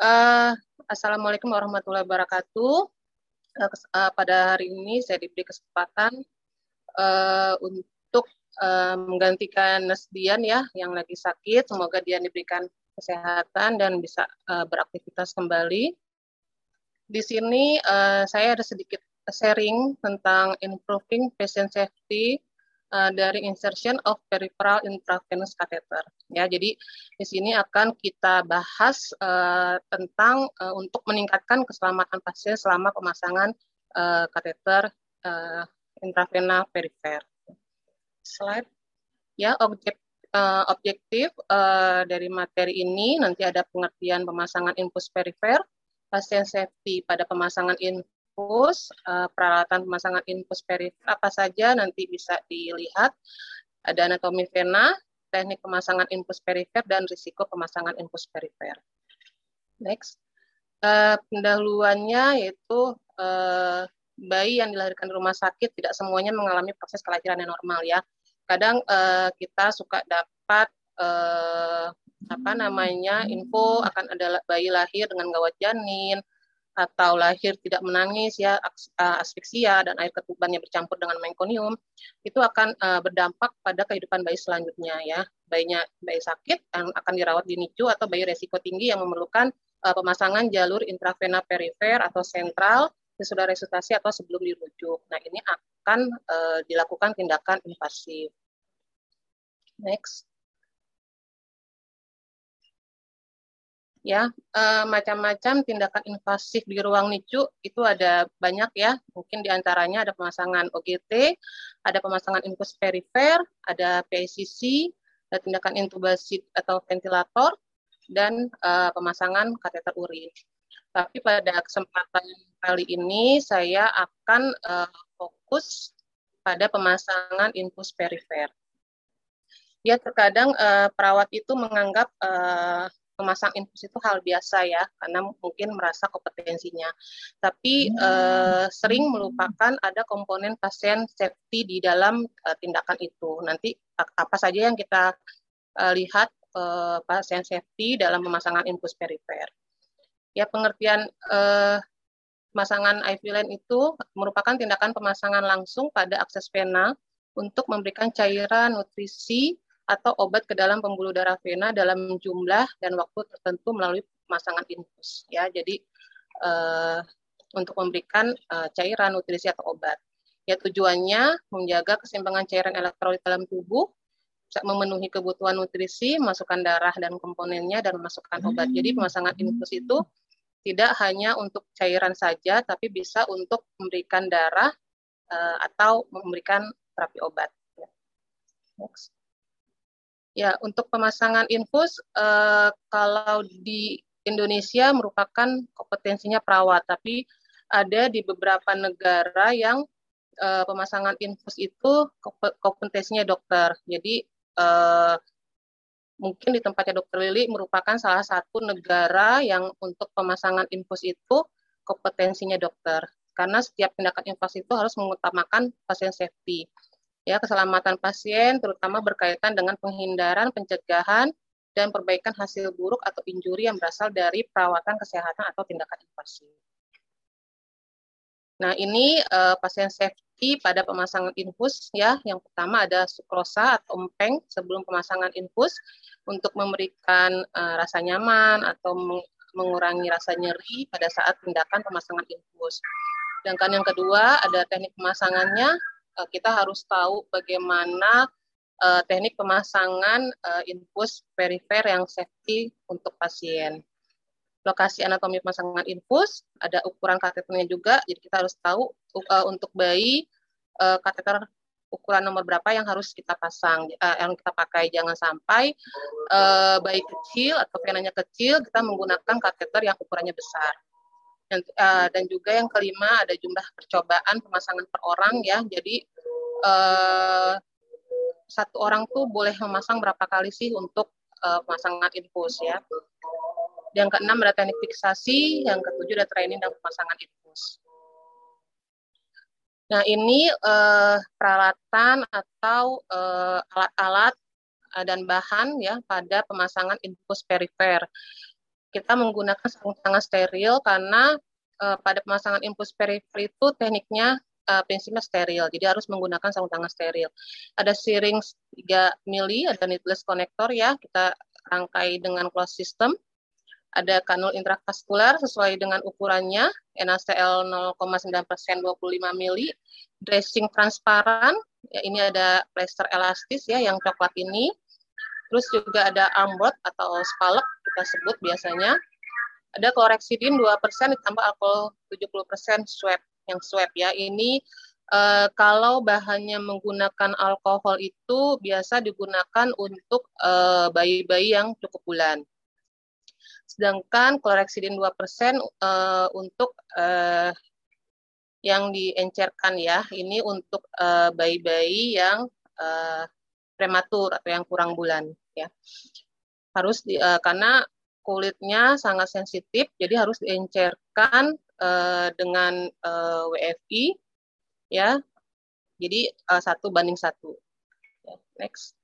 Uh, Assalamualaikum warahmatullahi wabarakatuh. Uh, uh, pada hari ini saya diberi kesempatan uh, untuk uh, menggantikan Nesdian ya yang lagi sakit. Semoga dia diberikan kesehatan dan bisa uh, beraktivitas kembali. Di sini uh, saya ada sedikit sharing tentang improving patient safety uh, dari insertion of peripheral intravenous catheter. Ya, jadi di sini akan kita bahas uh, tentang uh, untuk meningkatkan keselamatan pasien selama pemasangan uh, kateter uh, intravena perifer. Slide. Ya, objek uh, objektif uh, dari materi ini nanti ada pengertian pemasangan infus perifer, pasien safety pada pemasangan in infus, uh, peralatan pemasangan infus perifer apa saja nanti bisa dilihat. Ada anatomi vena, teknik pemasangan infus perifer, dan risiko pemasangan infus perifer. Next. Uh, pendahuluannya yaitu uh, bayi yang dilahirkan di rumah sakit tidak semuanya mengalami proses kelahiran yang normal ya. Kadang kita suka dapat apa namanya info akan ada bayi lahir dengan gawat janin, atau lahir tidak menangis ya asfiksia dan air ketubannya bercampur dengan mengkonium itu akan uh, berdampak pada kehidupan bayi selanjutnya ya bayinya bayi sakit yang akan dirawat di NICU atau bayi resiko tinggi yang memerlukan uh, pemasangan jalur intravena perifer atau sentral sesudah resusitasi atau sebelum dirujuk. Nah ini akan uh, dilakukan tindakan invasif. Next. Ya uh, macam-macam tindakan invasif di ruang NICU itu ada banyak ya. Mungkin di antaranya ada pemasangan OGT ada pemasangan infus perifer ada PICC ada tindakan intubasi atau ventilator dan uh, pemasangan kateter urin. Tapi pada kesempatan kali ini saya akan uh, fokus pada pemasangan infus perifer. Ya terkadang perawat itu menganggap memasang infus itu hal biasa ya karena mungkin merasa kompetensinya. Tapi hmm. eh, sering melupakan ada komponen pasien safety di dalam eh, tindakan itu. Nanti apa saja yang kita eh, lihat eh, pasien safety dalam pemasangan infus perifer. Ya pengertian eh, pemasangan IV line itu merupakan tindakan pemasangan langsung pada akses vena untuk memberikan cairan nutrisi atau obat ke dalam pembuluh darah vena dalam jumlah dan waktu tertentu melalui pemasangan infus ya. Jadi uh, untuk memberikan uh, cairan nutrisi atau obat. Ya tujuannya menjaga keseimbangan cairan elektrolit dalam tubuh bisa memenuhi kebutuhan nutrisi masukkan darah dan komponennya dan memasukkan obat. Jadi pemasangan infus itu tidak hanya untuk cairan saja tapi bisa untuk memberikan darah uh, atau memberikan terapi obat. Next. Ya, untuk pemasangan infus, uh, kalau di Indonesia merupakan kompetensinya perawat, tapi ada di beberapa negara yang uh, pemasangan infus itu kompetensinya dokter. Jadi uh, mungkin di tempatnya dokter Lili merupakan salah satu negara yang untuk pemasangan infus itu kompetensinya dokter. Karena setiap tindakan infus itu harus mengutamakan pasien safety ya keselamatan pasien terutama berkaitan dengan penghindaran, pencegahan dan perbaikan hasil buruk atau injuri yang berasal dari perawatan kesehatan atau tindakan invasif. Nah, ini uh, pasien safety pada pemasangan infus ya. Yang pertama ada sukrosa atau empeng sebelum pemasangan infus untuk memberikan uh, rasa nyaman atau mengurangi rasa nyeri pada saat tindakan pemasangan infus. Sedangkan yang kedua ada teknik pemasangannya uh, kita harus tahu bagaimana uh, teknik pemasangan uh, infus perifer yang safety untuk pasien. Lokasi anatomi pemasangan infus, ada ukuran kateternya juga, jadi kita harus tahu uh, untuk bayi uh, kateter ukuran nomor berapa yang harus kita pasang, uh, yang kita pakai. Jangan sampai uh, bayi kecil atau venanya kecil, kita menggunakan kateter yang ukurannya besar. Dan, uh, dan juga yang kelima ada jumlah percobaan pemasangan per orang ya. Jadi uh, satu orang tuh boleh memasang berapa kali sih untuk uh, pemasangan infus ya. Yang keenam ada teknik fiksasi, yang ketujuh ada training dan pemasangan infus. Nah ini uh, peralatan atau alat-alat uh, dan bahan ya pada pemasangan infus perifer. Kita menggunakan sarung tangan steril karena uh, pada pemasangan infus perifer itu tekniknya uh, prinsipnya steril, jadi harus menggunakan sarung tangan steril. Ada syringe 3 mili, ada needless connector ya, kita rangkai dengan closed system. Ada kanul intravaskular sesuai dengan ukurannya, NaCl 0,9 persen 25 mili, dressing transparan, ya, ini ada plester elastis ya yang coklat ini, terus juga ada armrod atau spalek kita sebut biasanya, ada kloreksidin 2% ditambah alkohol 70% swab yang swab ya. Ini uh, kalau bahannya menggunakan alkohol itu biasa digunakan untuk eh, bayi-bayi yang cukup bulan. Sedangkan kloreksidin 2% uh, untuk uh, yang diencerkan ya, ini untuk bayi-bayi uh, yang uh, prematur atau yang kurang bulan ya. Harus di, uh, karena kulitnya sangat sensitif, jadi harus diencerkan uh, dengan uh, eh, WFI ya. Jadi satu banding satu. Ya, next.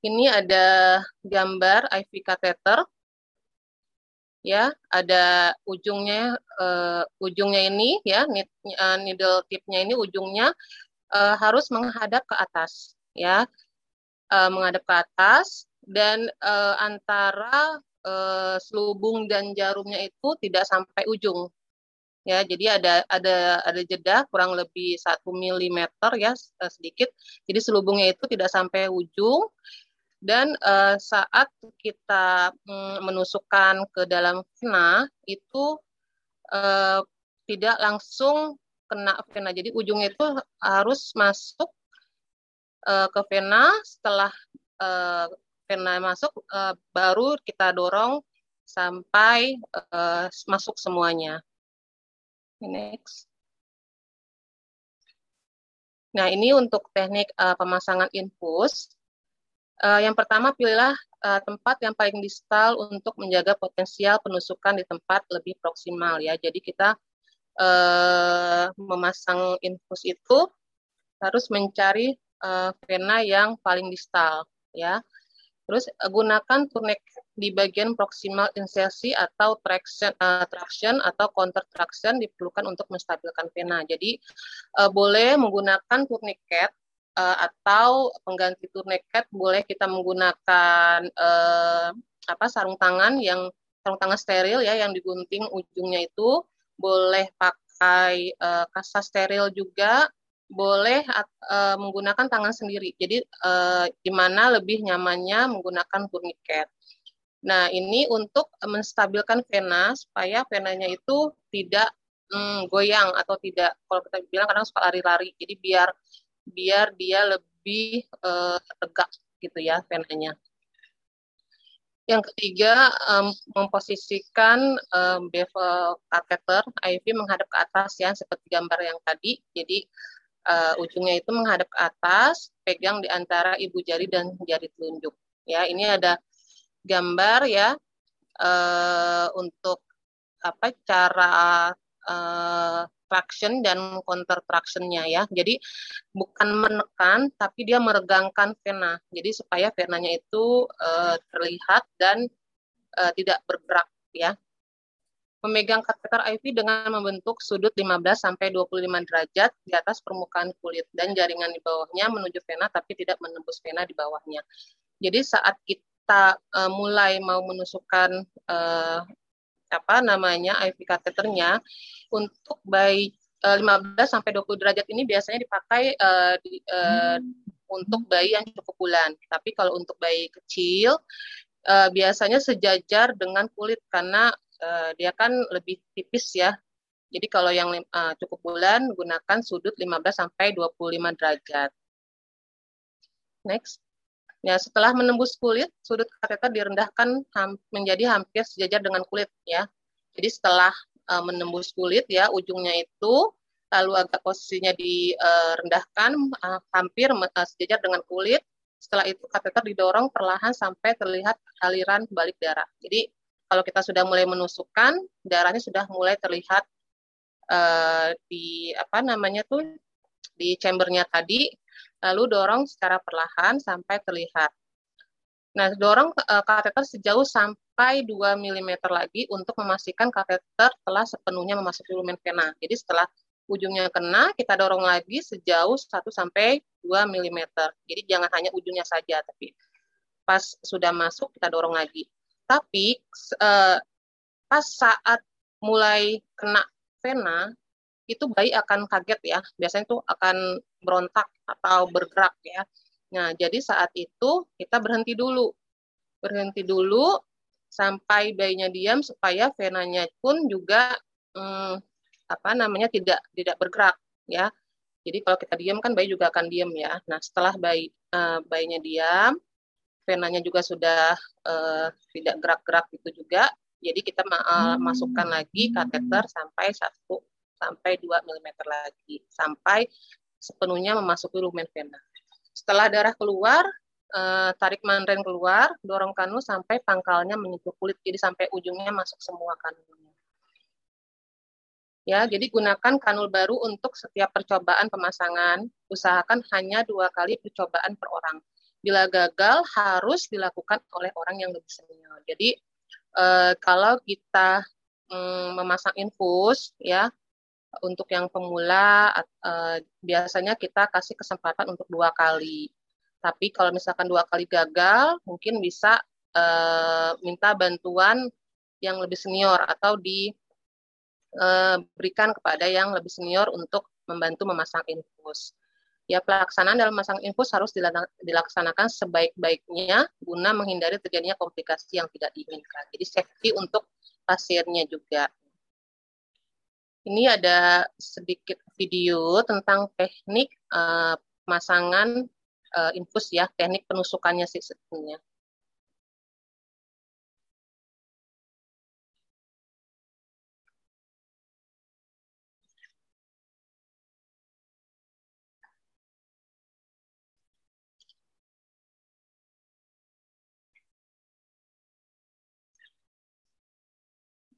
Ini ada gambar IV catheter. Ya, ada ujungnya uh, ujungnya ini ya needle tipnya ini ujungnya uh, harus menghadap ke atas ya. Uh, menghadap ke atas dan uh, antara uh, selubung dan jarumnya itu tidak sampai ujung. Ya, jadi ada ada ada jeda kurang lebih satu milimeter ya sedikit. Jadi selubungnya itu tidak sampai ujung dan uh, saat kita mm, menusukkan ke dalam vena itu uh, tidak langsung kena vena. Jadi ujungnya itu harus masuk uh, ke vena setelah uh, pena masuk uh, baru kita dorong sampai uh, masuk semuanya. Next. Nah, ini untuk teknik uh, pemasangan infus. Uh, yang pertama, pilihlah uh, tempat yang paling distal untuk menjaga potensial penusukan di tempat lebih proksimal ya. Jadi kita uh, memasang infus itu harus mencari uh, vena yang paling distal ya. Terus uh, gunakan tourniquet di bagian proximal insersi atau traction, uh, traction atau counter traction diperlukan untuk menstabilkan vena. Jadi uh, boleh menggunakan tourniquet uh, atau pengganti tourniquet boleh kita menggunakan uh, apa sarung tangan yang sarung tangan steril ya yang digunting ujungnya itu boleh pakai uh, kasa steril juga boleh uh, menggunakan tangan sendiri. Jadi uh, di mana lebih nyamannya menggunakan tourniquet. Nah, ini untuk menstabilkan vena supaya venanya itu tidak mm, goyang atau tidak kalau kita bilang kadang suka lari-lari. Jadi biar biar dia lebih uh, tegak gitu ya venanya. Yang ketiga, um, memposisikan um, bevel catheter IV menghadap ke atas ya, seperti gambar yang tadi. Jadi uh, ujungnya itu menghadap ke atas, pegang di antara ibu jari dan jari telunjuk. Ya, ini ada gambar ya uh, untuk apa cara uh, traction dan counter tractionnya ya. Jadi bukan menekan, tapi dia meregangkan vena. Jadi supaya venanya itu uh, terlihat dan uh, tidak bergerak ya memegang kateter IV dengan membentuk sudut 15 sampai 25 derajat di atas permukaan kulit dan jaringan di bawahnya menuju vena tapi tidak menembus vena di bawahnya. Jadi saat kita uh, mulai mau menusukkan uh, apa namanya IV kateternya untuk bayi uh, 15 sampai 20 derajat ini biasanya dipakai uh, di, uh, hmm. untuk bayi yang cukup bulan. Tapi kalau untuk bayi kecil uh, biasanya sejajar dengan kulit karena uh, dia kan lebih tipis ya. Jadi kalau yang uh, cukup bulan gunakan sudut 15 sampai 25 derajat. Next. Ya, setelah menembus kulit, sudut kateter direndahkan ham menjadi hampir sejajar dengan kulit ya. Jadi setelah uh, menembus kulit ya, ujungnya itu lalu agak posisinya direndahkan uh, hampir uh, sejajar dengan kulit. Setelah itu kateter didorong perlahan sampai terlihat aliran balik darah. Jadi kalau kita sudah mulai menusukkan, darahnya sudah mulai terlihat uh, di apa namanya tuh di chambernya tadi, lalu dorong secara perlahan sampai terlihat. Nah, dorong uh, kateter sejauh sampai 2 mm lagi untuk memastikan kateter telah sepenuhnya memasuki lumen vena. Jadi setelah ujungnya kena, kita dorong lagi sejauh 1 sampai 2 mm. Jadi jangan hanya ujungnya saja, tapi pas sudah masuk kita dorong lagi. Tapi uh, pas saat mulai kena vena, itu bayi akan kaget ya. Biasanya itu akan berontak atau bergerak ya Nah, jadi saat itu kita berhenti dulu. Berhenti dulu sampai bayinya diam supaya venanya pun juga hmm, apa namanya tidak tidak bergerak ya. Jadi kalau kita diam kan bayi juga akan diam ya. Nah, setelah bayi uh, bayinya diam, venanya juga sudah uh, tidak gerak-gerak itu juga. Jadi kita uh, masukkan lagi kateter sampai satu sampai 2 mm lagi sampai sepenuhnya memasuki lumen vena. Setelah darah keluar, uh, tarik mandren keluar, dorong kanu sampai pangkalnya menyentuh kulit, jadi sampai ujungnya masuk semua kanunya. Ya, jadi gunakan kanul baru untuk setiap percobaan pemasangan. Usahakan hanya dua kali percobaan per orang. Bila gagal, harus dilakukan oleh orang yang lebih senior. Jadi, uh, kalau kita um, memasang infus, ya, untuk yang pemula uh, biasanya kita kasih kesempatan untuk dua kali. Tapi kalau misalkan dua kali gagal, mungkin bisa uh, minta bantuan yang lebih senior atau diberikan uh, kepada yang lebih senior untuk membantu memasang infus. Ya, pelaksanaan dalam memasang infus harus dilaksanakan sebaik-baiknya guna menghindari terjadinya komplikasi yang tidak diinginkan. Jadi safety untuk pasiennya juga. Ini ada sedikit video tentang teknik uh, pemasangan uh, infus ya, teknik penusukannya sih sebetulnya.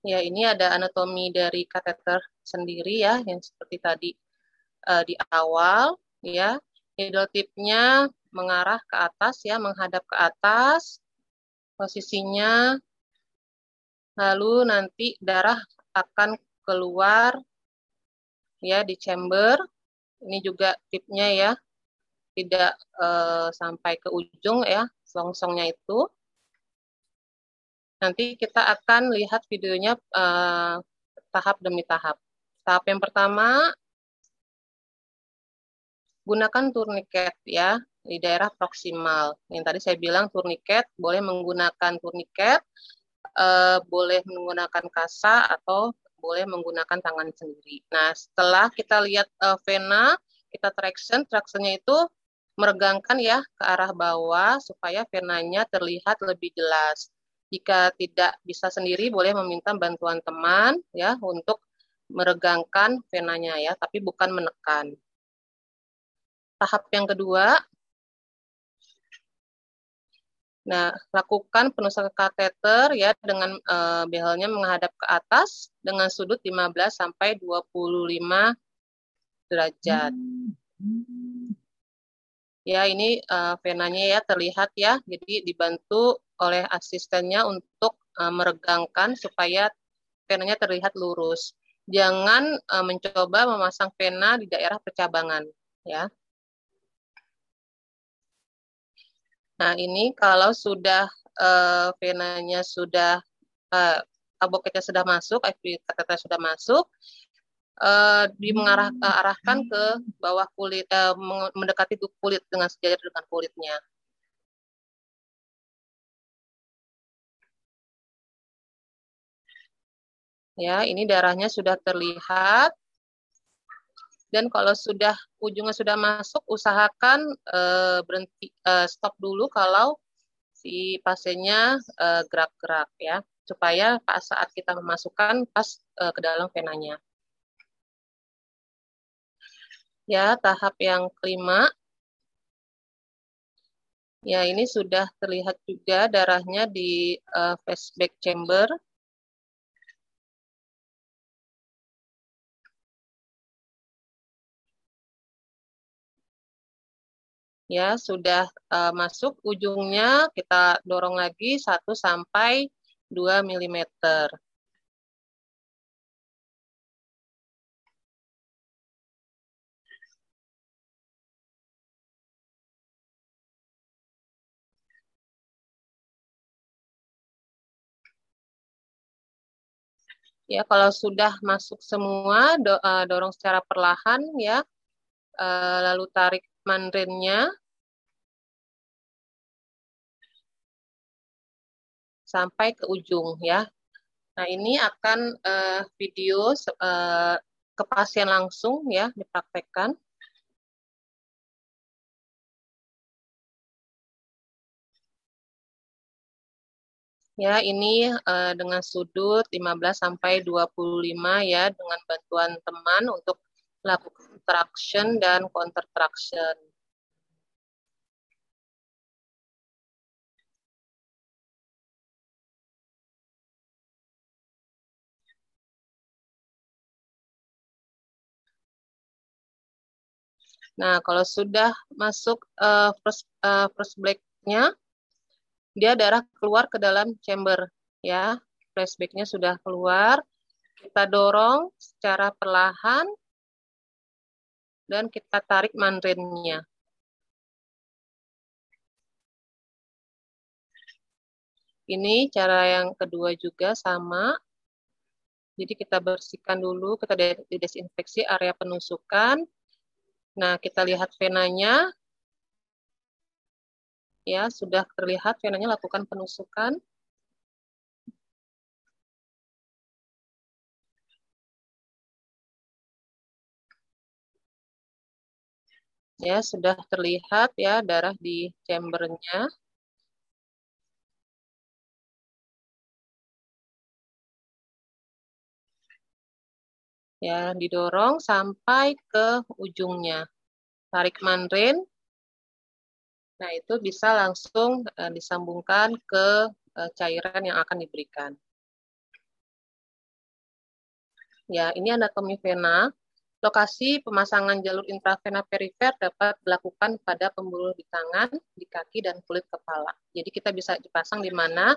Ya, ini ada anatomi dari kateter sendiri ya, yang seperti tadi uh, di awal ya. Needle tipnya mengarah ke atas ya, menghadap ke atas. Posisinya lalu nanti darah akan keluar ya di chamber. Ini juga tipnya ya. Tidak uh, sampai ke ujung ya, selongsongnya itu. Nanti kita akan lihat videonya uh, tahap demi tahap. Tahap yang pertama, gunakan turniket ya di daerah proksimal. Yang tadi saya bilang turniket, boleh menggunakan turniket, uh, boleh menggunakan kasa atau boleh menggunakan tangan sendiri. Nah, setelah kita lihat uh, vena, kita traction, tractionnya itu meregangkan ya ke arah bawah supaya venanya terlihat lebih jelas. Jika tidak bisa sendiri, boleh meminta bantuan teman ya untuk meregangkan venanya ya, tapi bukan menekan. Tahap yang kedua, Nah, lakukan penusukan kateter ya dengan e, behelnya menghadap ke atas dengan sudut 15 sampai 25 derajat. Ya, ini e, venanya ya terlihat ya. Jadi dibantu oleh asistennya untuk uh, meregangkan supaya penanya terlihat lurus. Jangan uh, mencoba memasang pena di daerah percabangan, ya. Nah, ini kalau sudah uh, penanya sudah uh, aboketnya sudah masuk, kata sudah masuk, uh, dimengarahkan ke bawah kulit, uh, mendekati kulit dengan sejajar dengan kulitnya. Ya, ini darahnya sudah terlihat. Dan kalau sudah ujungnya sudah masuk, usahakan uh, berhenti uh, stop dulu kalau si pasiennya gerak gerak-gerak ya, supaya pas saat kita memasukkan pas uh, ke dalam venanya. Ya, tahap yang kelima. Ya, ini sudah terlihat juga darahnya di uh, back chamber. Ya, sudah uh, masuk ujungnya, kita dorong lagi 1 sampai 2 mm. Ya, kalau sudah masuk semua, do, uh, dorong secara perlahan ya, uh, lalu tarik mandarinnya. Sampai ke ujung ya. Nah, ini akan uh, video uh, kepastian langsung ya, dipraktekkan. Ya, ini uh, dengan sudut 15 sampai 25 ya dengan bantuan teman untuk melakukan traction dan counter traction. Nah, kalau sudah masuk uh, first uh, first black-nya, dia darah keluar ke dalam chamber ya. Flashbacknya sudah keluar. Kita dorong secara perlahan dan kita tarik mandrennya ini cara yang kedua juga sama. Jadi kita bersihkan dulu kita desinfeksi area penusukan. Nah kita lihat venanya ya sudah terlihat venanya lakukan penusukan. Ya, sudah terlihat ya darah di chambernya. Ya, didorong sampai ke ujungnya. Tarik mandarin, Nah, itu bisa langsung uh, disambungkan ke uh, cairan yang akan diberikan. Ya, ini anatomi vena. Lokasi pemasangan jalur intravena perifer dapat dilakukan pada pembuluh di tangan, di kaki, dan kulit kepala. Jadi kita bisa dipasang di mana,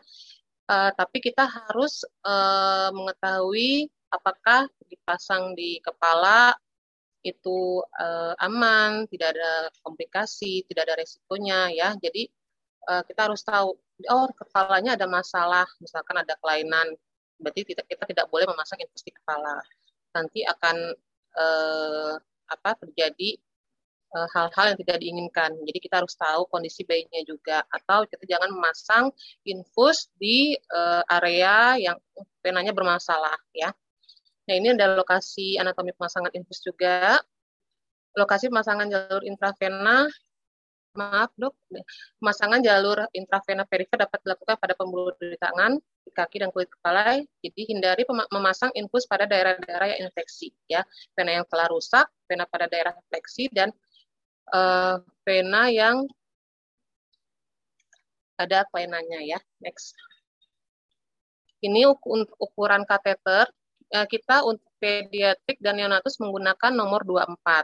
uh, tapi kita harus uh, mengetahui apakah dipasang di kepala itu uh, aman, tidak ada komplikasi, tidak ada resikonya ya. Jadi uh, kita harus tahu oh kepalanya ada masalah, misalkan ada kelainan, berarti kita, kita tidak boleh memasang infus di kepala. Nanti akan uh, apa terjadi hal-hal yang tidak diinginkan. Jadi kita harus tahu kondisi bayinya juga atau kita jangan memasang infus di uh, area yang penanya bermasalah ya. Nah, ini ada lokasi anatomi pemasangan infus juga. Lokasi pemasangan jalur intravena, maaf dok, pemasangan jalur intravena perifer dapat dilakukan pada pembuluh di tangan, di kaki dan kulit kepala. Jadi hindari memasang infus pada daerah-daerah yang infeksi, ya, vena yang telah rusak, vena pada daerah infeksi dan uh, vena yang ada kelainannya ya. Next. Ini ukuran kateter kita untuk pediatrik dan neonatus menggunakan nomor 24.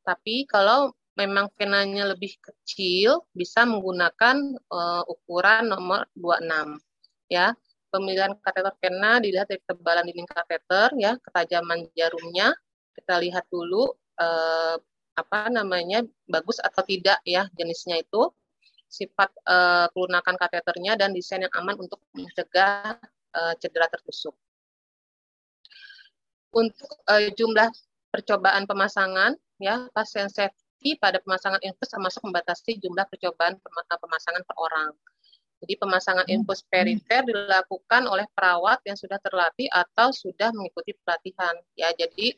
Tapi kalau memang venanya lebih kecil, bisa menggunakan uh, ukuran nomor 26. Ya, pemilihan kateter vena dilihat dari ketebalan dinding kateter, ya, ketajaman jarumnya. Kita lihat dulu uh, apa namanya bagus atau tidak ya jenisnya itu, sifat uh, kelunakan kateternya dan desain yang aman untuk mencegah uh, cedera tertusuk untuk uh, jumlah percobaan pemasangan ya pasien safety pada pemasangan infus termasuk membatasi jumlah percobaan eh, pemasangan per orang. Jadi pemasangan hmm. infus perifer dilakukan oleh perawat yang sudah terlatih atau sudah mengikuti pelatihan. Ya, jadi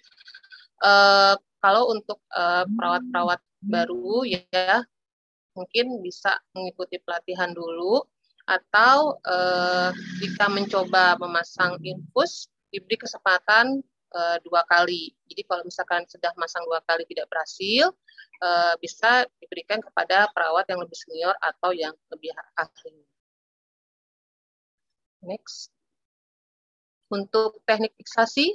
uh, kalau untuk perawat-perawat uh, baru ya mungkin bisa mengikuti pelatihan dulu atau uh, jika mencoba memasang infus diberi kesempatan uh, dua kali. Jadi kalau misalkan sudah masang dua kali tidak berhasil, uh, bisa diberikan kepada perawat yang lebih senior atau yang lebih ahli. Next. Untuk teknik fiksasi,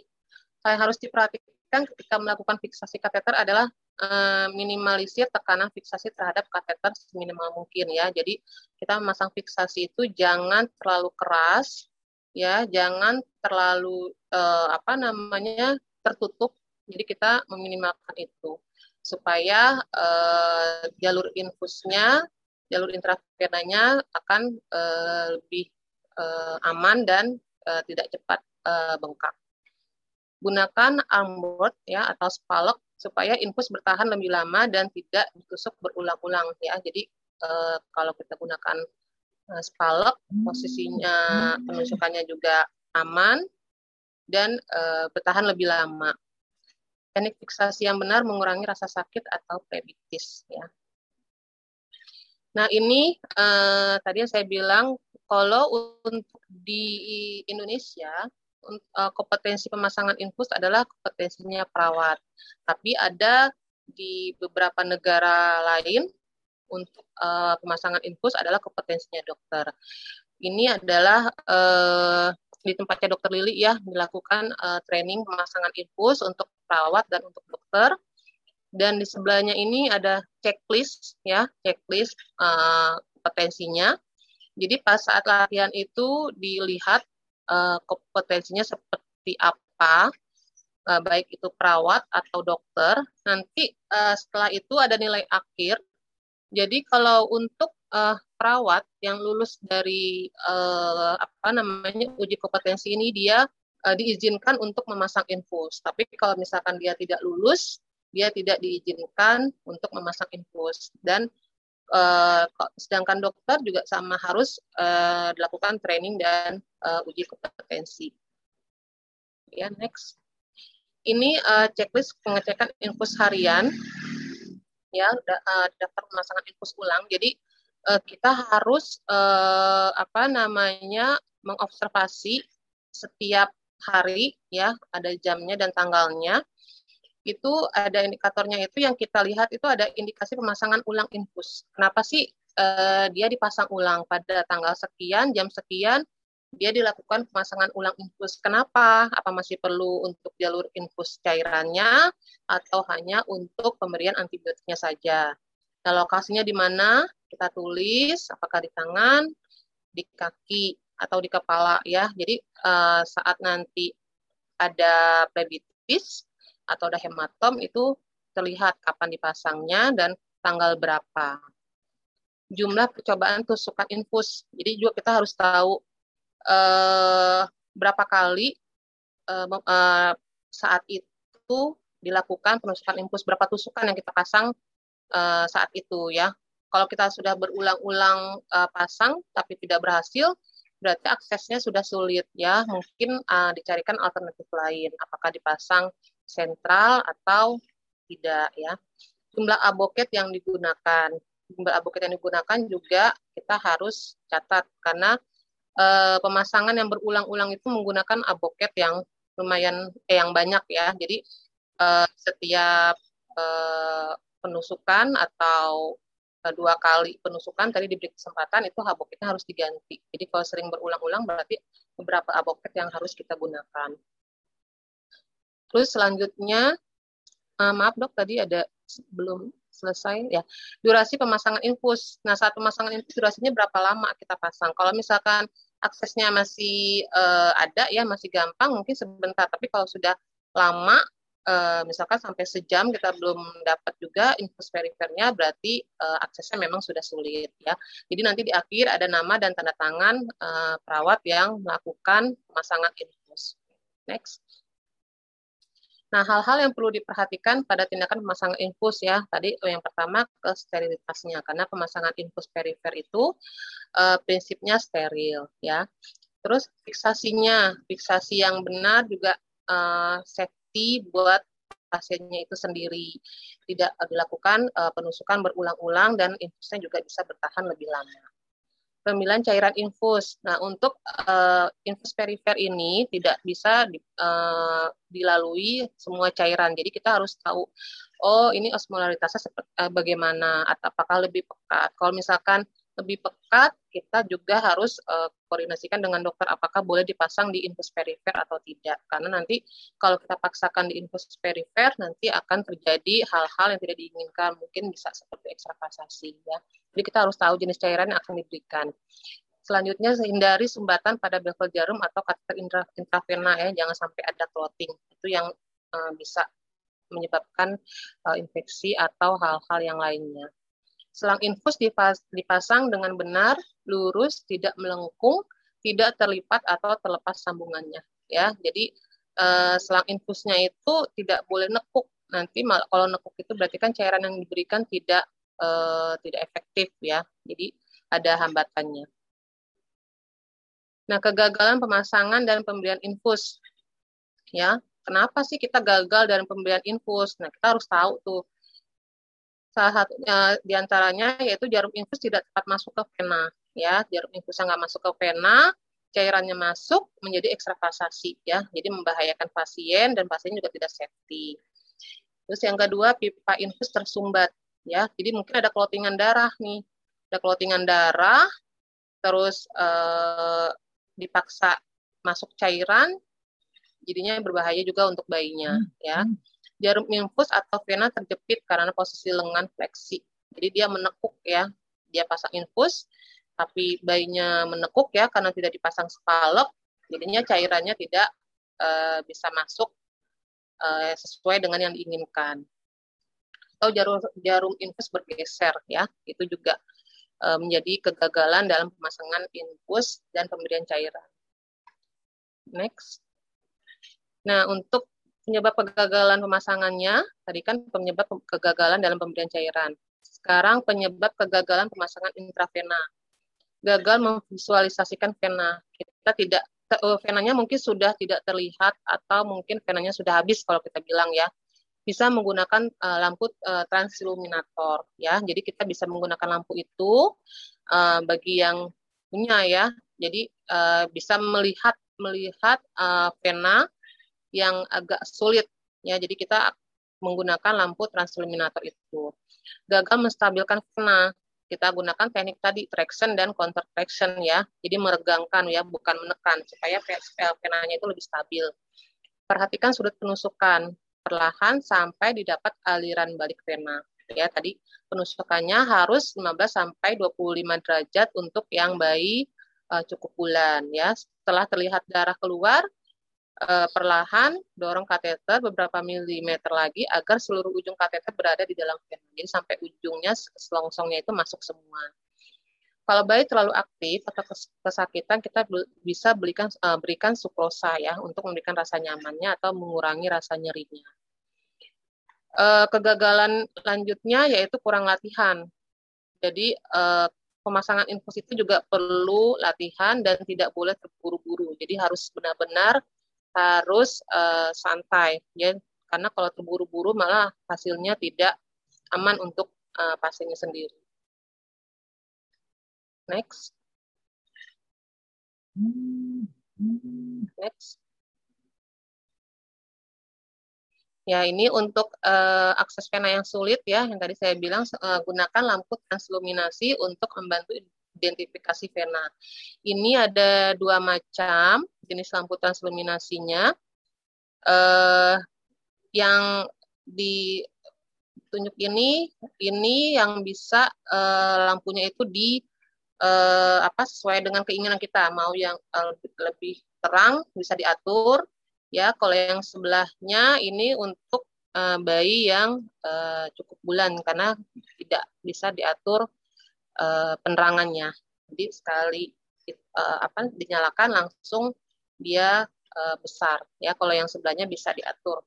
yang harus diperhatikan ketika melakukan fiksasi kateter adalah uh, minimalisir tekanan fiksasi terhadap kateter seminimal mungkin ya. Jadi kita memasang fiksasi itu jangan terlalu keras ya, jangan terlalu uh, apa namanya tertutup. Jadi kita meminimalkan itu supaya uh, jalur infusnya, jalur intravenanya akan uh, lebih uh, aman dan uh, tidak cepat uh, bengkak. Gunakan armboard ya atau spalok supaya infus bertahan lebih lama dan tidak ditusuk berulang-ulang ya. Jadi uh, kalau kita gunakan uh, spalok posisinya penusukannya juga aman dan uh, bertahan lebih lama. Teknik fiksasi yang benar mengurangi rasa sakit atau plebitis ya. Nah ini uh, tadi yang saya bilang kalau untuk di Indonesia kompetensi pemasangan infus adalah kompetensinya perawat. Tapi ada di beberapa negara lain untuk uh, pemasangan infus adalah kompetensinya dokter. Ini adalah uh, di tempatnya dokter Lili ya dilakukan uh, training pemasangan infus untuk perawat dan untuk dokter. Dan di sebelahnya ini ada checklist ya, checklist uh, kompetensinya. Jadi pas saat latihan itu dilihat uh, kompetensinya seperti apa, baik itu perawat atau dokter. Nanti uh, setelah itu ada nilai akhir. Jadi kalau untuk uh, perawat yang lulus dari uh, apa namanya uji kompetensi ini dia uh, diizinkan untuk memasang infus. Tapi kalau misalkan dia tidak lulus, dia tidak diizinkan untuk memasang infus dan Uh, sedangkan dokter juga sama harus uh, dilakukan training dan uh, uji kompetensi. Ya, next. Ini uh, checklist pengecekan infus harian, ya, uh, daftar pemasangan infus ulang. Jadi uh, kita harus uh, apa namanya mengobservasi setiap hari, ya, ada jamnya dan tanggalnya itu ada indikatornya itu yang kita lihat itu ada indikasi pemasangan ulang infus. Kenapa sih uh, dia dipasang ulang pada tanggal sekian, jam sekian, dia dilakukan pemasangan ulang infus. Kenapa? Apa masih perlu untuk jalur infus cairannya atau hanya untuk pemberian antibiotiknya saja? Nah, lokasinya di mana? Kita tulis apakah di tangan, di kaki atau di kepala ya. Jadi uh, saat nanti ada plebitis atau ada hematom itu terlihat kapan dipasangnya dan tanggal berapa. Jumlah percobaan tusukan infus. Jadi juga kita harus tahu eh, berapa kali eh, eh, saat itu dilakukan penusukan infus, berapa tusukan yang kita pasang eh, saat itu ya. Kalau kita sudah berulang-ulang eh, pasang tapi tidak berhasil, berarti aksesnya sudah sulit ya. Mungkin uh, dicarikan alternatif lain. Apakah dipasang sentral atau tidak ya. Jumlah aboket yang digunakan, jumlah aboket yang digunakan juga kita harus catat karena e, pemasangan yang berulang-ulang itu menggunakan aboket yang lumayan eh, yang banyak ya. Jadi e, setiap e, penusukan atau dua kali penusukan tadi diberi kesempatan itu aboketnya harus diganti. Jadi kalau sering berulang-ulang berarti beberapa aboket yang harus kita gunakan. Terus selanjutnya, uh, maaf dok tadi ada belum selesai ya. Durasi pemasangan infus. Nah saat pemasangan infus durasinya berapa lama kita pasang? Kalau misalkan aksesnya masih uh, ada ya masih gampang mungkin sebentar. Tapi kalau sudah lama uh, misalkan sampai sejam kita belum dapat juga infus perifernya berarti uh, aksesnya memang sudah sulit ya. Jadi nanti di akhir ada nama dan tanda tangan uh, perawat yang melakukan pemasangan infus. Next. Nah, hal-hal yang perlu diperhatikan pada tindakan pemasangan infus ya. Tadi yang pertama ke sterilitasnya karena pemasangan infus perifer itu uh, prinsipnya steril ya. Terus fiksasinya, fiksasi yang benar juga uh, safety buat pasiennya itu sendiri. Tidak dilakukan uh, penusukan berulang-ulang dan infusnya juga bisa bertahan lebih lama pemilihan cairan infus. Nah, untuk uh, infus perifer ini tidak bisa di, uh, dilalui semua cairan. Jadi kita harus tahu, oh ini osmolaritasnya seperti, uh, bagaimana, atau apakah lebih pekat. Kalau misalkan lebih pekat, kita juga harus uh, koordinasikan dengan dokter apakah boleh dipasang di infus perifer atau tidak. Karena nanti kalau kita paksakan di infus perifer, nanti akan terjadi hal-hal yang tidak diinginkan. Mungkin bisa seperti ekstravasasi. Ya. Jadi kita harus tahu jenis cairan yang akan diberikan. Selanjutnya, hindari sumbatan pada bevel jarum atau kateter intravena ya, jangan sampai ada clotting. Itu yang uh, bisa menyebabkan uh, infeksi atau hal-hal yang lainnya. Selang infus dipasang dengan benar, lurus, tidak melengkung, tidak terlipat atau terlepas sambungannya. Ya, jadi uh, selang infusnya itu tidak boleh nekuk. Nanti kalau nekuk itu berarti kan cairan yang diberikan tidak uh, tidak efektif ya. Jadi ada hambatannya. Nah, kegagalan pemasangan dan pemberian infus. Ya, kenapa sih kita gagal dalam pemberian infus? Nah, kita harus tahu tuh Salah satunya di antaranya yaitu jarum infus tidak tepat masuk ke vena. Ya, jarum infusnya nggak masuk ke vena, cairannya masuk menjadi ekstravasasi ya, jadi membahayakan pasien dan pasien juga tidak safety. Terus yang kedua pipa infus tersumbat ya, jadi mungkin ada clottingan darah nih, ada clottingan darah, terus eh, dipaksa masuk cairan, jadinya berbahaya juga untuk bayinya hmm. ya. Hmm jarum infus atau vena terjepit karena posisi lengan fleksi. Jadi dia menekuk ya, dia pasang infus, tapi bayinya menekuk ya karena tidak dipasang spalok, jadinya cairannya tidak uh, bisa masuk uh, sesuai dengan yang diinginkan. Atau jarum jarum infus bergeser ya, itu juga uh, menjadi kegagalan dalam pemasangan infus dan pemberian cairan. Next. Nah, untuk penyebab kegagalan pemasangannya, tadi kan penyebab kegagalan dalam pemberian cairan. Sekarang penyebab kegagalan pemasangan intravena. Gagal memvisualisasikan vena. Kita tidak eh, venanya mungkin sudah tidak terlihat atau mungkin venanya sudah habis kalau kita bilang ya. Bisa menggunakan uh, lampu uh, transiluminator ya. Jadi kita bisa menggunakan lampu itu uh, bagi yang punya ya. Jadi uh, bisa melihat melihat uh, vena yang agak sulit ya. Jadi kita menggunakan lampu transluminator itu. Gagal menstabilkan vena, kita gunakan teknik tadi traction dan counter traction ya. Jadi meregangkan ya, bukan menekan supaya venanya itu lebih stabil. Perhatikan sudut penusukan perlahan sampai didapat aliran balik vena. Ya, tadi penusukannya harus 15 sampai 25 derajat untuk yang bayi uh, cukup bulan ya. Setelah terlihat darah keluar, uh, perlahan dorong kateter beberapa milimeter lagi agar seluruh ujung kateter berada di dalam vena. Jadi sampai ujungnya selongsongnya itu masuk semua. Kalau bayi terlalu aktif atau kesakitan, kita bisa berikan uh, berikan sukrosa ya untuk memberikan rasa nyamannya atau mengurangi rasa nyerinya. Uh, kegagalan lanjutnya yaitu kurang latihan. Jadi pemasangan infus itu juga perlu latihan dan tidak boleh terburu-buru. Jadi harus benar-benar harus uh, santai ya karena kalau terburu-buru malah hasilnya tidak aman untuk uh, pasiennya sendiri. Next. Next. Ya, ini untuk uh, akses pena yang sulit ya, yang tadi saya bilang uh, gunakan lampu transluminasi untuk membantu identifikasi vena. Ini ada dua macam jenis lampu transluminasinya. Uh, yang ditunjuk ini, ini yang bisa uh, lampunya itu di uh, apa sesuai dengan keinginan kita. Mau yang uh, lebih terang bisa diatur, ya. Kalau yang sebelahnya ini untuk uh, bayi yang uh, cukup bulan karena tidak bisa diatur uh, penerangannya. Jadi sekali uh, apa dinyalakan langsung dia uh, besar ya. Kalau yang sebelahnya bisa diatur.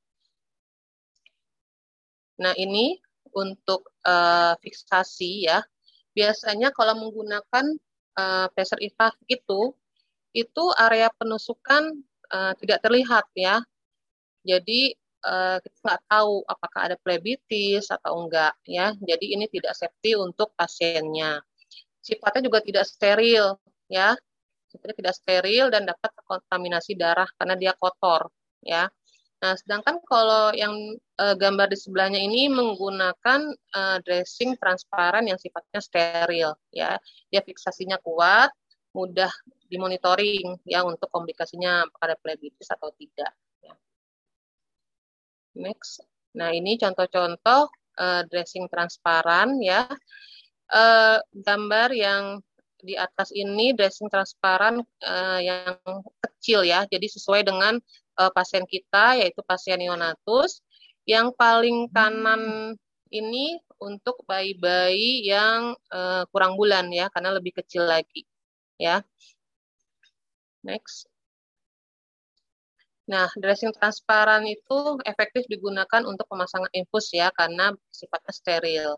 Nah, ini untuk uh, fiksasi ya. Biasanya kalau menggunakan uh, pressure itu itu area penusukan uh, tidak terlihat ya. Jadi uh, kita nggak tahu apakah ada plebitis atau enggak ya. Jadi ini tidak safety untuk pasiennya. Sifatnya juga tidak steril ya. Sifatnya tidak steril dan dapat terkontaminasi darah karena dia kotor ya. Nah, sedangkan kalau yang uh, gambar di sebelahnya ini menggunakan uh, dressing transparan yang sifatnya steril, ya. Dia fiksasinya kuat, mudah dimonitoring ya untuk komplikasinya pada plebitis atau tidak. Next. Nah, ini contoh-contoh uh, dressing transparan ya. Uh, gambar yang di atas ini dressing transparan uh, yang kecil ya. Jadi sesuai dengan uh, pasien kita yaitu pasien neonatus. Yang paling kanan ini untuk bayi-bayi yang uh, kurang bulan ya karena lebih kecil lagi ya. Next. Nah, dressing transparan itu efektif digunakan untuk pemasangan infus ya karena sifatnya steril.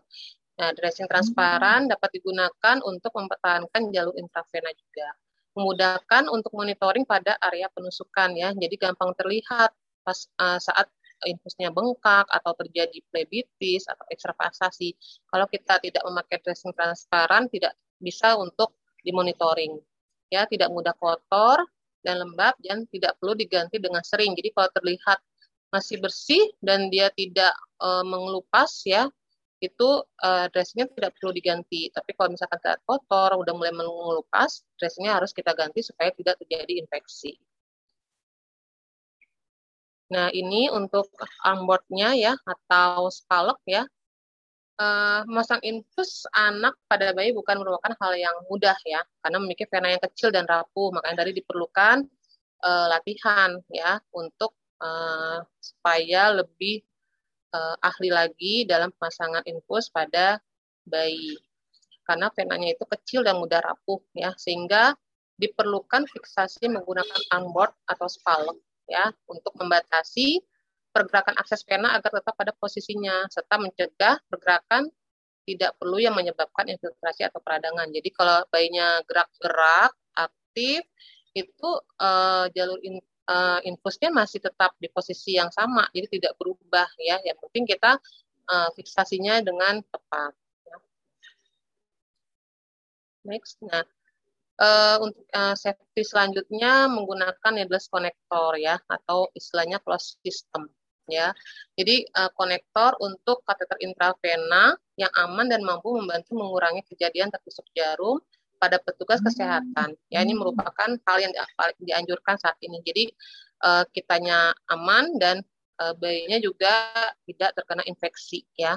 Nah, dressing transparan hmm. dapat digunakan untuk mempertahankan jalur intravena juga. Memudahkan untuk monitoring pada area penusukan ya. Jadi gampang terlihat pas uh, saat infusnya bengkak atau terjadi plebitis atau ekstravasasi. Kalau kita tidak memakai dressing transparan tidak bisa untuk dimonitoring. Ya, tidak mudah kotor, dan lembab dan tidak perlu diganti dengan sering. Jadi kalau terlihat masih bersih dan dia tidak uh, mengelupas ya, itu uh, dressingnya tidak perlu diganti. Tapi kalau misalkan terlihat kotor, udah mulai mengelupas, dressingnya harus kita ganti supaya tidak terjadi infeksi. Nah, ini untuk armboardnya ya, atau spalok ya uh, memasang infus anak pada bayi bukan merupakan hal yang mudah ya, karena memiliki vena yang kecil dan rapuh, makanya tadi diperlukan uh, latihan ya untuk uh, supaya lebih uh, ahli lagi dalam pemasangan infus pada bayi. Karena venanya itu kecil dan mudah rapuh ya, sehingga diperlukan fiksasi menggunakan onboard atau spalok ya untuk membatasi pergerakan akses pena agar tetap pada posisinya serta mencegah pergerakan tidak perlu yang menyebabkan infiltrasi atau peradangan. Jadi kalau bayinya gerak-gerak aktif itu uh, jalur in, uh, infusnya masih tetap di posisi yang sama, jadi tidak berubah ya. Yang penting kita uh, fiksasinya dengan tepat. Ya. Next, nah uh, untuk uh, safety selanjutnya menggunakan needless connector ya atau istilahnya closed system ya. Jadi uh, konektor untuk kateter intravena yang aman dan mampu membantu mengurangi kejadian tertusuk jarum pada petugas kesehatan. Ya, ini merupakan hal yang dianjurkan saat ini. Jadi uh, kitanya aman dan uh, bayinya juga tidak terkena infeksi ya.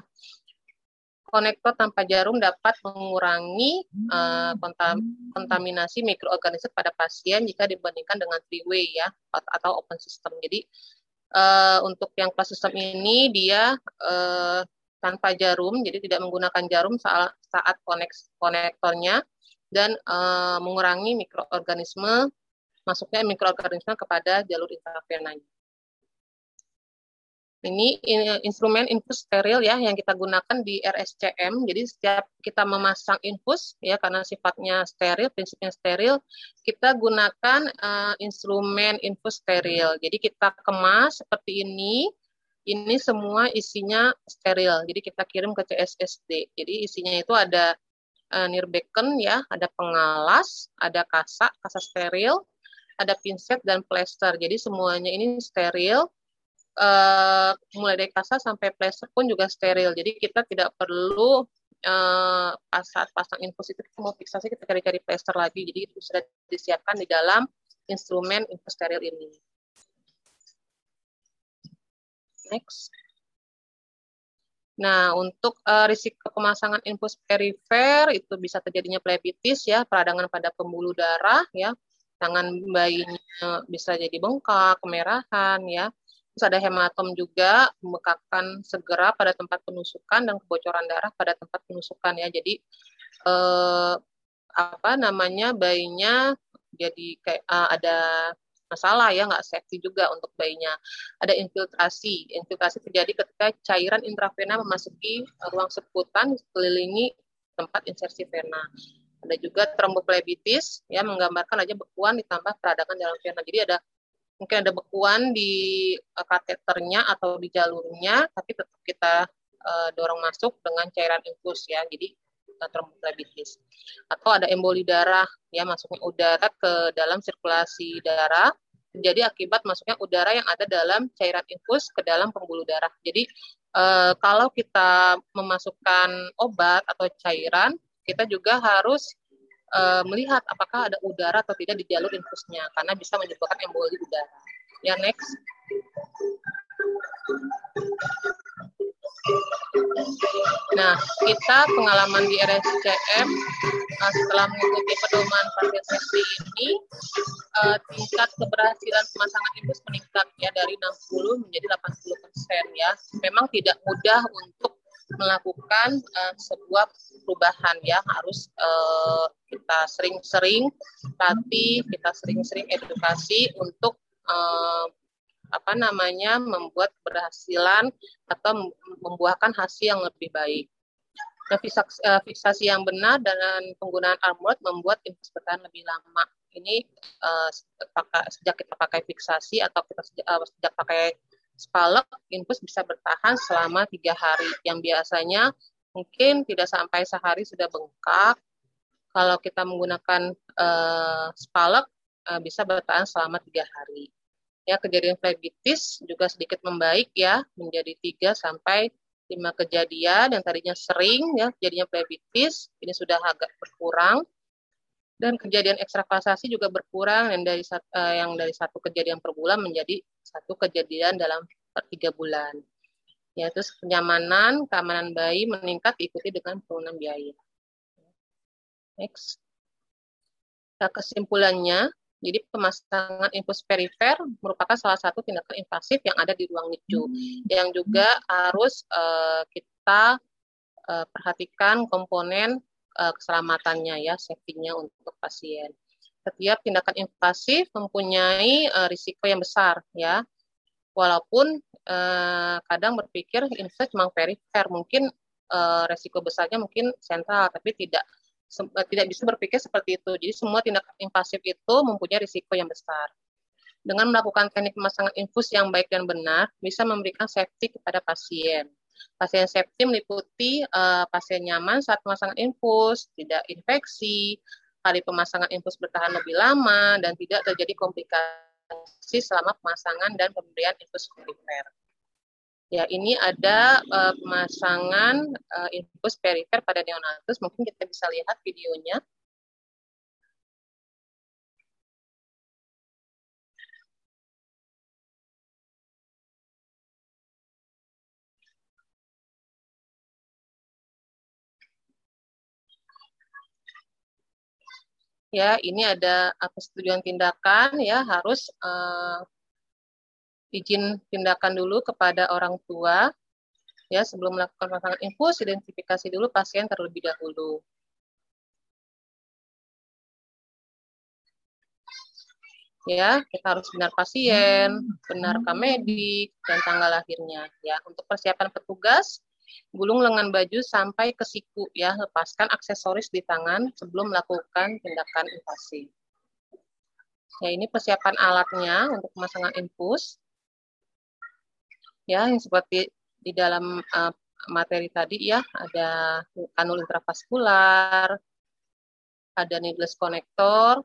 Konektor tanpa jarum dapat mengurangi uh, kontam kontaminasi mikroorganisme pada pasien jika dibandingkan dengan three way ya atau open system. Jadi uh, untuk yang kelas sistem ini dia uh, tanpa jarum, jadi tidak menggunakan jarum saat, saat koneks, konektornya dan uh, mengurangi mikroorganisme masuknya mikroorganisme kepada jalur intravenanya. Ini instrumen infus steril ya yang kita gunakan di RSCM. Jadi setiap kita memasang infus ya karena sifatnya steril, prinsipnya steril, kita gunakan uh, instrumen infus steril. Jadi kita kemas seperti ini. Ini semua isinya steril. Jadi kita kirim ke CSSD. Jadi isinya itu ada uh, nirbeken ya, ada pengalas, ada kasa, kasa steril, ada pinset dan plester. Jadi semuanya ini steril uh, mulai dari kasa sampai plester pun juga steril. Jadi kita tidak perlu uh, pas saat pasang infus itu kita mau fiksasi kita cari-cari plester lagi. Jadi itu sudah disiapkan di dalam instrumen infus steril ini. Next. Nah, untuk uh, risiko pemasangan infus perifer itu bisa terjadinya plebitis ya, peradangan pada pembuluh darah ya, tangan bayinya bisa jadi bengkak, kemerahan ya. Terus ada hematom juga, membekakkan segera pada tempat penusukan dan kebocoran darah pada tempat penusukan ya. Jadi eh, apa namanya bayinya jadi kayak uh, ada masalah ya nggak safety juga untuk bayinya. Ada infiltrasi. Infiltrasi terjadi ketika cairan intravena memasuki ruang seputan sekelilingi tempat insersi vena. Ada juga tromboplebitis ya menggambarkan aja bekuan ditambah peradangan dalam vena. Jadi ada mungkin ada bekuan di uh, kateternya atau di jalurnya, tapi tetap kita uh, dorong masuk dengan cairan infus ya, jadi uh, Atau ada emboli darah, ya masuknya udara ke dalam sirkulasi darah terjadi akibat masuknya udara yang ada dalam cairan infus ke dalam pembuluh darah. Jadi eh, kalau kita memasukkan obat atau cairan, kita juga harus eh, melihat apakah ada udara atau tidak di jalur infusnya, karena bisa menyebabkan emboli udara. Ya next. Nah, kita pengalaman di RSCM uh, setelah mengikuti pedoman safety ini, uh, tingkat keberhasilan pemasangan infus meningkat ya dari 60 menjadi 80 persen ya. Memang tidak mudah untuk melakukan uh, sebuah perubahan ya harus uh, kita sering-sering latih, kita sering-sering edukasi untuk uh, apa namanya membuat keberhasilan atau membuahkan hasil yang lebih baik. Nah, fiksasi yang benar dan penggunaan armor membuat bertahan lebih lama. Ini uh, sejak kita pakai fiksasi atau kita sejak, uh, sejak pakai spalek, infus bisa bertahan selama tiga hari. Yang biasanya mungkin tidak sampai sehari sudah bengkak. Kalau kita menggunakan uh, spalek, uh, bisa bertahan selama tiga hari ya kejadian flebitis juga sedikit membaik ya menjadi 3 sampai 5 kejadian yang tadinya sering ya jadinya flebitis ini sudah agak berkurang dan kejadian ekstravasasi juga berkurang dan dari uh, yang dari satu kejadian per bulan menjadi satu kejadian dalam per tiga bulan ya terus kenyamanan keamanan bayi meningkat diikuti dengan penurunan biaya next nah, kesimpulannya jadi pemasangan infus perifer merupakan salah satu tindakan invasif yang ada di ruang NICU hmm. yang juga harus uh, kita uh, perhatikan komponen uh, keselamatannya ya, safety-nya untuk pasien. Setiap tindakan invasif mempunyai uh, risiko yang besar ya. Walaupun uh, kadang berpikir infus memang perifer, mungkin uh, risiko besarnya mungkin sentral tapi tidak tidak bisa berpikir seperti itu. Jadi semua tindakan invasif itu mempunyai risiko yang besar. Dengan melakukan teknik pemasangan infus yang baik dan benar, bisa memberikan safety kepada pasien. Pasien safety meliputi uh, pasien nyaman saat pemasangan infus, tidak infeksi, kali pemasangan infus bertahan lebih lama, dan tidak terjadi komplikasi selama pemasangan dan pemberian infus perifer. Ya, ini ada uh, pemasangan uh, infus perifer pada neonatus. Mungkin kita bisa lihat videonya. Ya, ini ada persetujuan tindakan ya harus uh, izin tindakan dulu kepada orang tua ya sebelum melakukan pasangan infus identifikasi dulu pasien terlebih dahulu. Ya, kita harus benar pasien, benar medik, dan tanggal lahirnya. Ya, untuk persiapan petugas, gulung lengan baju sampai ke siku ya, lepaskan aksesoris di tangan sebelum melakukan tindakan invasi. Ya, ini persiapan alatnya untuk pemasangan infus ya yang seperti di dalam uh, materi tadi ya ada kanul intravaskular, ada needless connector,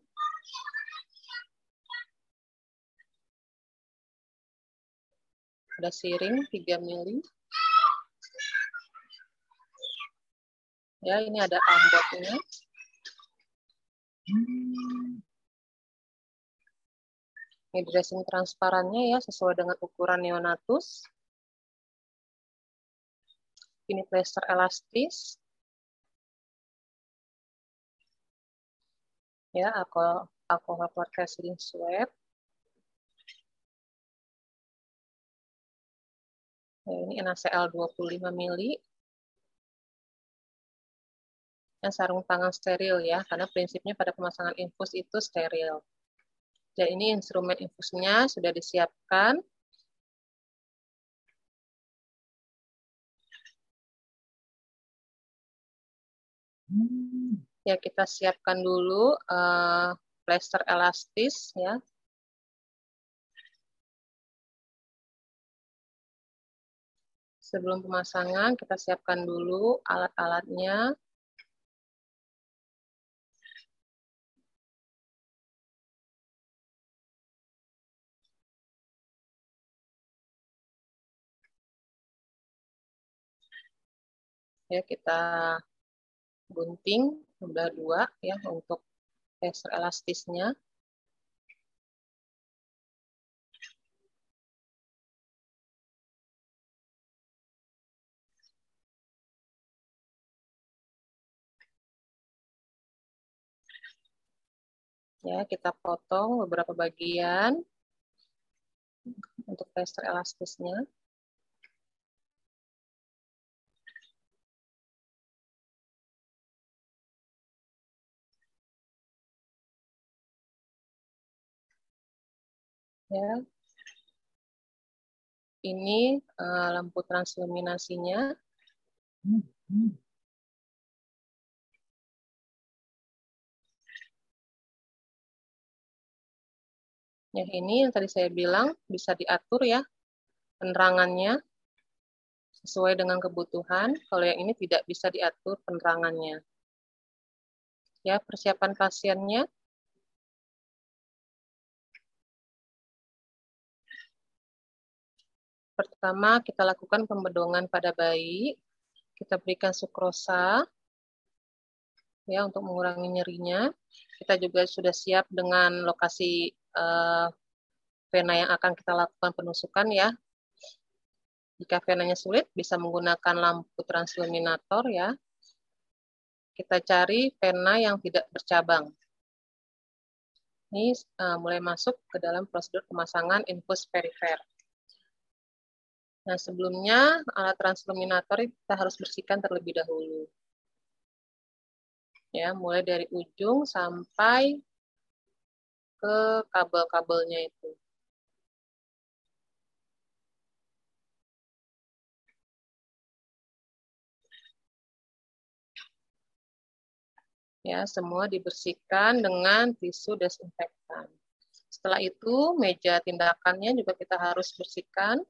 ada siring 3 mili. Ya, ini ada ambotnya. Ini dressing transparannya ya sesuai dengan ukuran neonatus. Ini plester elastis. Ya, alkohol, alkohol percasing swab. Ya, ini NaCl 25 mili. Dan sarung tangan steril ya, karena prinsipnya pada pemasangan infus itu steril. Dan ini instrumen infusnya sudah disiapkan. Ya, kita siapkan dulu uh, plester elastis ya. Sebelum pemasangan, kita siapkan dulu alat-alatnya. Ya, kita gunting udah dua ya untuk laser elastisnya. Ya, kita potong beberapa bagian untuk laser elastisnya. Ya. Ini uh, lampu transluminasinya. Ya, ini yang tadi saya bilang bisa diatur ya penerangannya sesuai dengan kebutuhan. Kalau yang ini tidak bisa diatur penerangannya. Ya, persiapan pasiennya Pertama, kita lakukan pembedongan pada bayi. Kita berikan sukrosa ya untuk mengurangi nyerinya. Kita juga sudah siap dengan lokasi uh, vena yang akan kita lakukan penusukan ya. Jika venanya sulit, bisa menggunakan lampu transluminator ya. Kita cari vena yang tidak bercabang. Ini uh, mulai masuk ke dalam prosedur pemasangan infus perifer. Nah, sebelumnya alat transluminator kita harus bersihkan terlebih dahulu. Ya, mulai dari ujung sampai ke kabel-kabelnya itu. Ya, semua dibersihkan dengan tisu desinfektan. Setelah itu, meja tindakannya juga kita harus bersihkan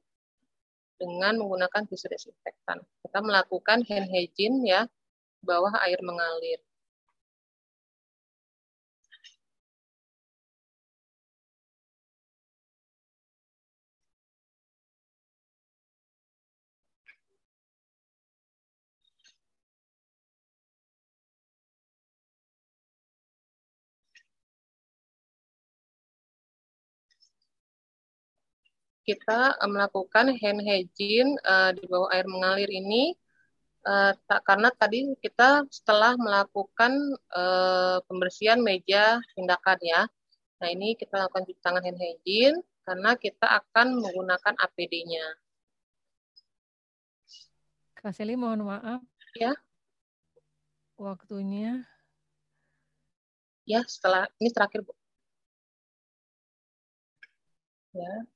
dengan menggunakan tisu desinfektan. Kita melakukan hand hygiene ya, bawah air mengalir. Kita uh, melakukan hand hygiene uh, di bawah air mengalir ini uh, tak, karena tadi kita setelah melakukan uh, pembersihan meja tindakan ya. Nah ini kita lakukan cuci tangan hand hygiene karena kita akan menggunakan APD-nya. Kak Seli mohon maaf. Ya. Waktunya. Ya setelah ini terakhir Bu. Ya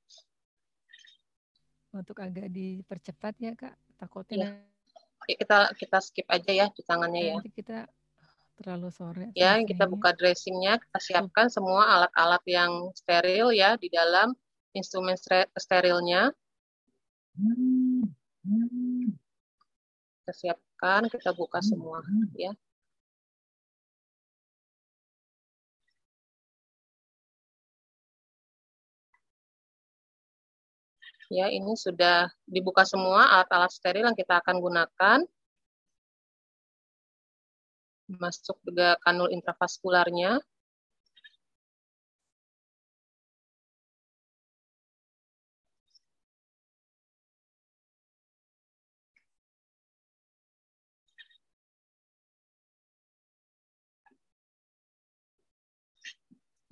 untuk agak dipercepat ya kak? Takutnya ya. kita kita skip aja ya di tangannya ya. Nanti kita terlalu sore ya kita buka dressingnya. Kita siapkan Tuh. semua alat-alat yang steril ya di dalam instrumen sterilnya. Kita siapkan kita buka semua ya Ya, ini sudah dibuka semua alat-alat steril yang kita akan gunakan. Masuk juga kanul intravaskularnya.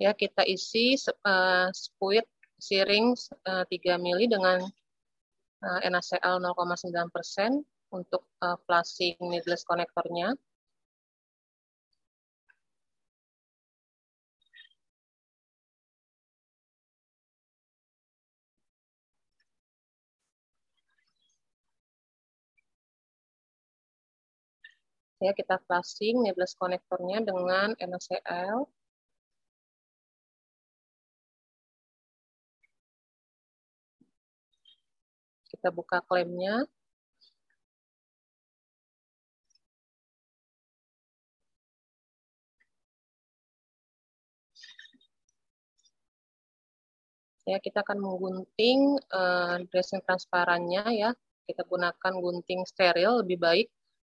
Ya, kita isi uh, spuit siring uh, 3 mili dengan uh, NaCl 0,9 persen untuk uh, flushing needless konektornya. Ya, kita flushing needless konektornya dengan NaCl kita buka klaimnya. Ya, kita akan menggunting uh, dressing transparannya ya. Kita gunakan gunting steril lebih baik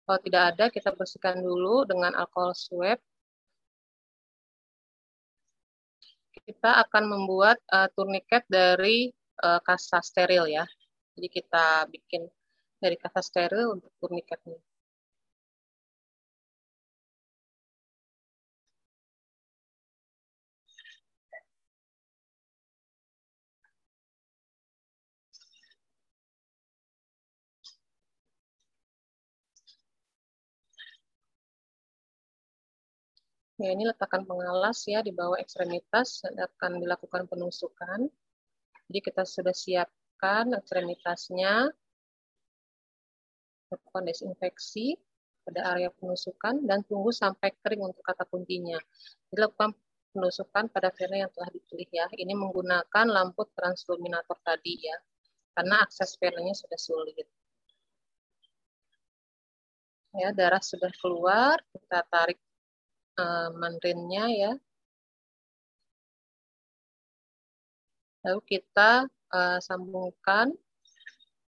Kalau tidak ada, kita bersihkan dulu dengan alkohol swab. Kita akan membuat uh, turniket dari uh, kasa steril ya. Jadi kita bikin dari kasa steril untuk turniketnya. Ya, ini letakkan pengalas ya di bawah ekstremitas akan dilakukan penusukan. Jadi kita sudah siapkan ekstremitasnya, lakukan desinfeksi pada area penusukan dan tunggu sampai kering untuk kata kuncinya. Jadi lakukan penusukan pada vena yang telah dipilih ya. Ini menggunakan lampu transluminator tadi ya, karena akses venanya sudah sulit. Ya, darah sudah keluar, kita tarik uh, mandarinnya ya. Lalu kita uh, sambungkan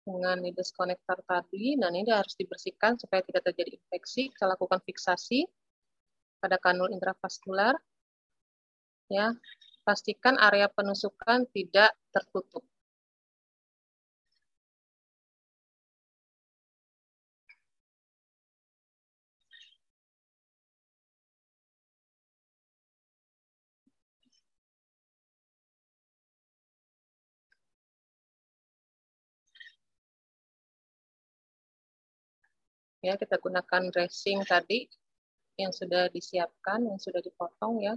dengan nidus konektor tadi, dan ini harus dibersihkan supaya tidak terjadi infeksi. Kita lakukan fiksasi pada kanul intravaskular. Ya, pastikan area penusukan tidak tertutup. Ya kita gunakan dressing tadi yang sudah disiapkan yang sudah dipotong ya.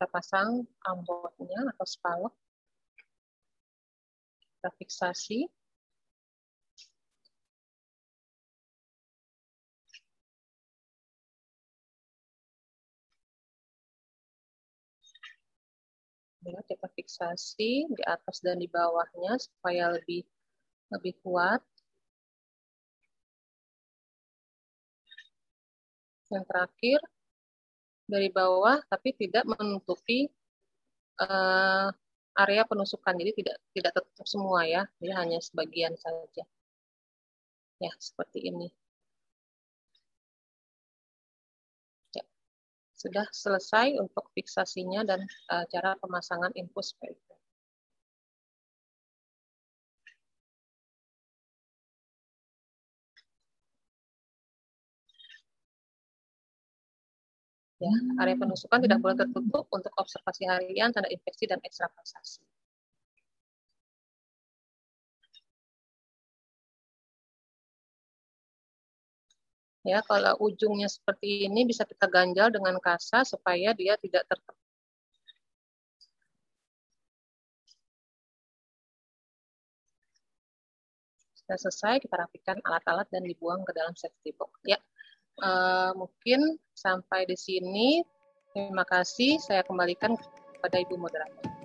Kita pasang ambotnya atau spalok kita fiksasi ya kita fiksasi di atas dan di bawahnya supaya lebih lebih kuat. Yang terakhir dari bawah tapi tidak menutupi uh, area penusukan. Jadi tidak tidak tertutup semua ya. Jadi hanya sebagian saja. Ya seperti ini sudah selesai untuk fiksasinya dan uh, cara pemasangan infus perifer. Ya, area penusukan tidak boleh tertutup untuk observasi harian, tanda infeksi, dan ekstravasasi. Ya, kalau ujungnya seperti ini bisa kita ganjal dengan kasa supaya dia tidak tertekan. Sudah selesai, kita rapikan alat-alat dan dibuang ke dalam safety box. Ya, uh, mungkin sampai di sini. Terima kasih. Saya kembalikan kepada Ibu Moderator.